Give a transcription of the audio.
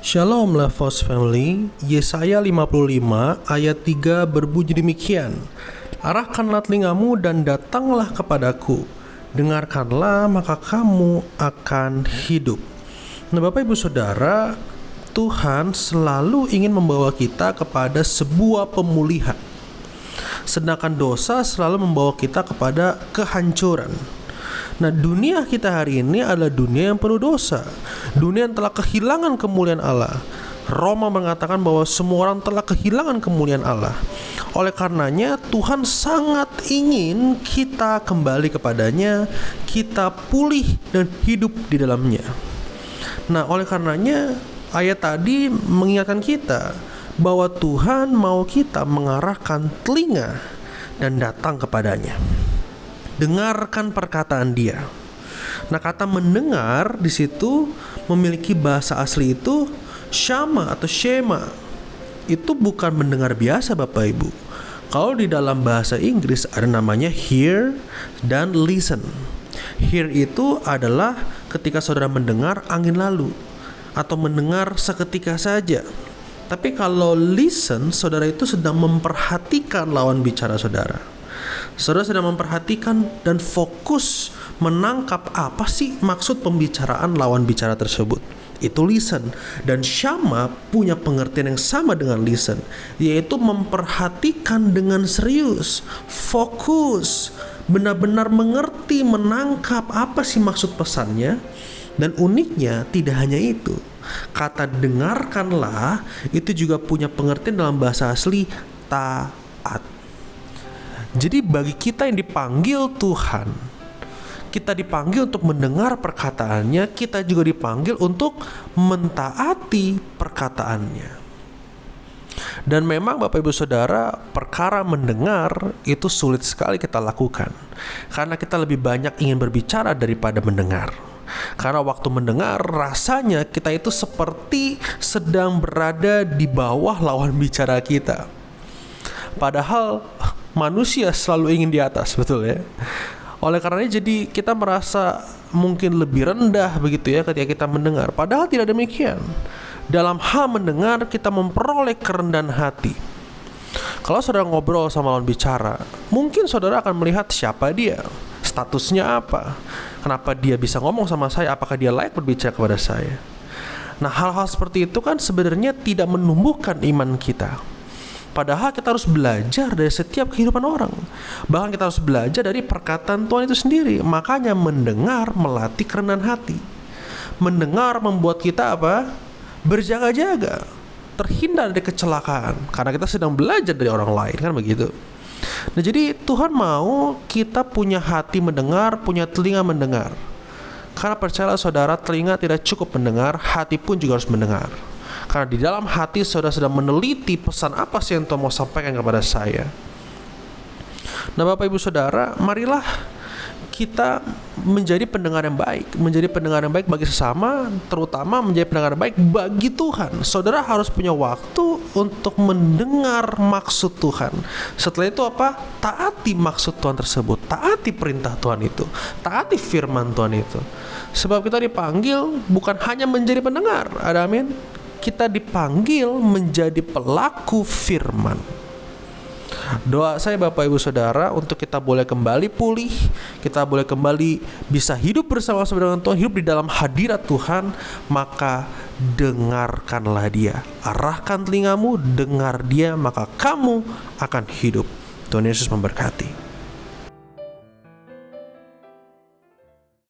Shalom Levos Family, Yesaya 55 ayat 3 berbunyi demikian. Arahkanlah telingamu dan datanglah kepadaku. Dengarkanlah maka kamu akan hidup. Nah Bapak Ibu Saudara, Tuhan selalu ingin membawa kita kepada sebuah pemulihan. Sedangkan dosa selalu membawa kita kepada kehancuran Nah, dunia kita hari ini adalah dunia yang penuh dosa. Dunia yang telah kehilangan kemuliaan Allah. Roma mengatakan bahwa semua orang telah kehilangan kemuliaan Allah. Oleh karenanya, Tuhan sangat ingin kita kembali kepadanya, kita pulih dan hidup di dalamnya. Nah, oleh karenanya, ayat tadi mengingatkan kita bahwa Tuhan mau kita mengarahkan telinga dan datang kepadanya dengarkan perkataan dia. Nah, kata mendengar di situ memiliki bahasa asli itu syama atau shema. Itu bukan mendengar biasa Bapak Ibu. Kalau di dalam bahasa Inggris ada namanya hear dan listen. Hear itu adalah ketika saudara mendengar angin lalu atau mendengar seketika saja. Tapi kalau listen, saudara itu sedang memperhatikan lawan bicara saudara. Saudara sedang memperhatikan dan fokus menangkap apa sih maksud pembicaraan lawan bicara tersebut. Itu listen dan Syama punya pengertian yang sama dengan listen, yaitu memperhatikan dengan serius, fokus, benar-benar mengerti, menangkap apa sih maksud pesannya. Dan uniknya tidak hanya itu, kata dengarkanlah itu juga punya pengertian dalam bahasa asli taat. Jadi bagi kita yang dipanggil Tuhan, kita dipanggil untuk mendengar perkataannya, kita juga dipanggil untuk mentaati perkataannya. Dan memang Bapak Ibu Saudara, perkara mendengar itu sulit sekali kita lakukan. Karena kita lebih banyak ingin berbicara daripada mendengar. Karena waktu mendengar rasanya kita itu seperti sedang berada di bawah lawan bicara kita. Padahal manusia selalu ingin di atas, betul ya. Oleh karenanya jadi kita merasa mungkin lebih rendah begitu ya ketika kita mendengar. Padahal tidak demikian. Dalam hal mendengar kita memperoleh kerendahan hati. Kalau saudara ngobrol sama lawan bicara, mungkin saudara akan melihat siapa dia, statusnya apa, kenapa dia bisa ngomong sama saya, apakah dia layak berbicara kepada saya. Nah, hal-hal seperti itu kan sebenarnya tidak menumbuhkan iman kita. Padahal kita harus belajar dari setiap kehidupan orang. Bahkan kita harus belajar dari perkataan Tuhan itu sendiri. Makanya mendengar melatih kerendahan hati. Mendengar membuat kita apa? Berjaga-jaga. Terhindar dari kecelakaan. Karena kita sedang belajar dari orang lain kan begitu. Nah jadi Tuhan mau kita punya hati mendengar, punya telinga mendengar. Karena percayalah saudara, telinga tidak cukup mendengar, hati pun juga harus mendengar. Karena di dalam hati saudara sedang meneliti pesan apa sih yang Tuhan mau sampaikan kepada saya. Nah Bapak Ibu Saudara, marilah kita menjadi pendengar yang baik, menjadi pendengar yang baik bagi sesama, terutama menjadi pendengar yang baik bagi Tuhan. Saudara harus punya waktu untuk mendengar maksud Tuhan. Setelah itu apa? Taati maksud Tuhan tersebut, taati perintah Tuhan itu, taati firman Tuhan itu. Sebab kita dipanggil bukan hanya menjadi pendengar, ada amin kita dipanggil menjadi pelaku firman. Doa saya Bapak Ibu Saudara untuk kita boleh kembali pulih, kita boleh kembali bisa hidup bersama-sama dengan Tuhan, hidup di dalam hadirat Tuhan, maka dengarkanlah dia. Arahkan telingamu, dengar dia, maka kamu akan hidup. Tuhan Yesus memberkati.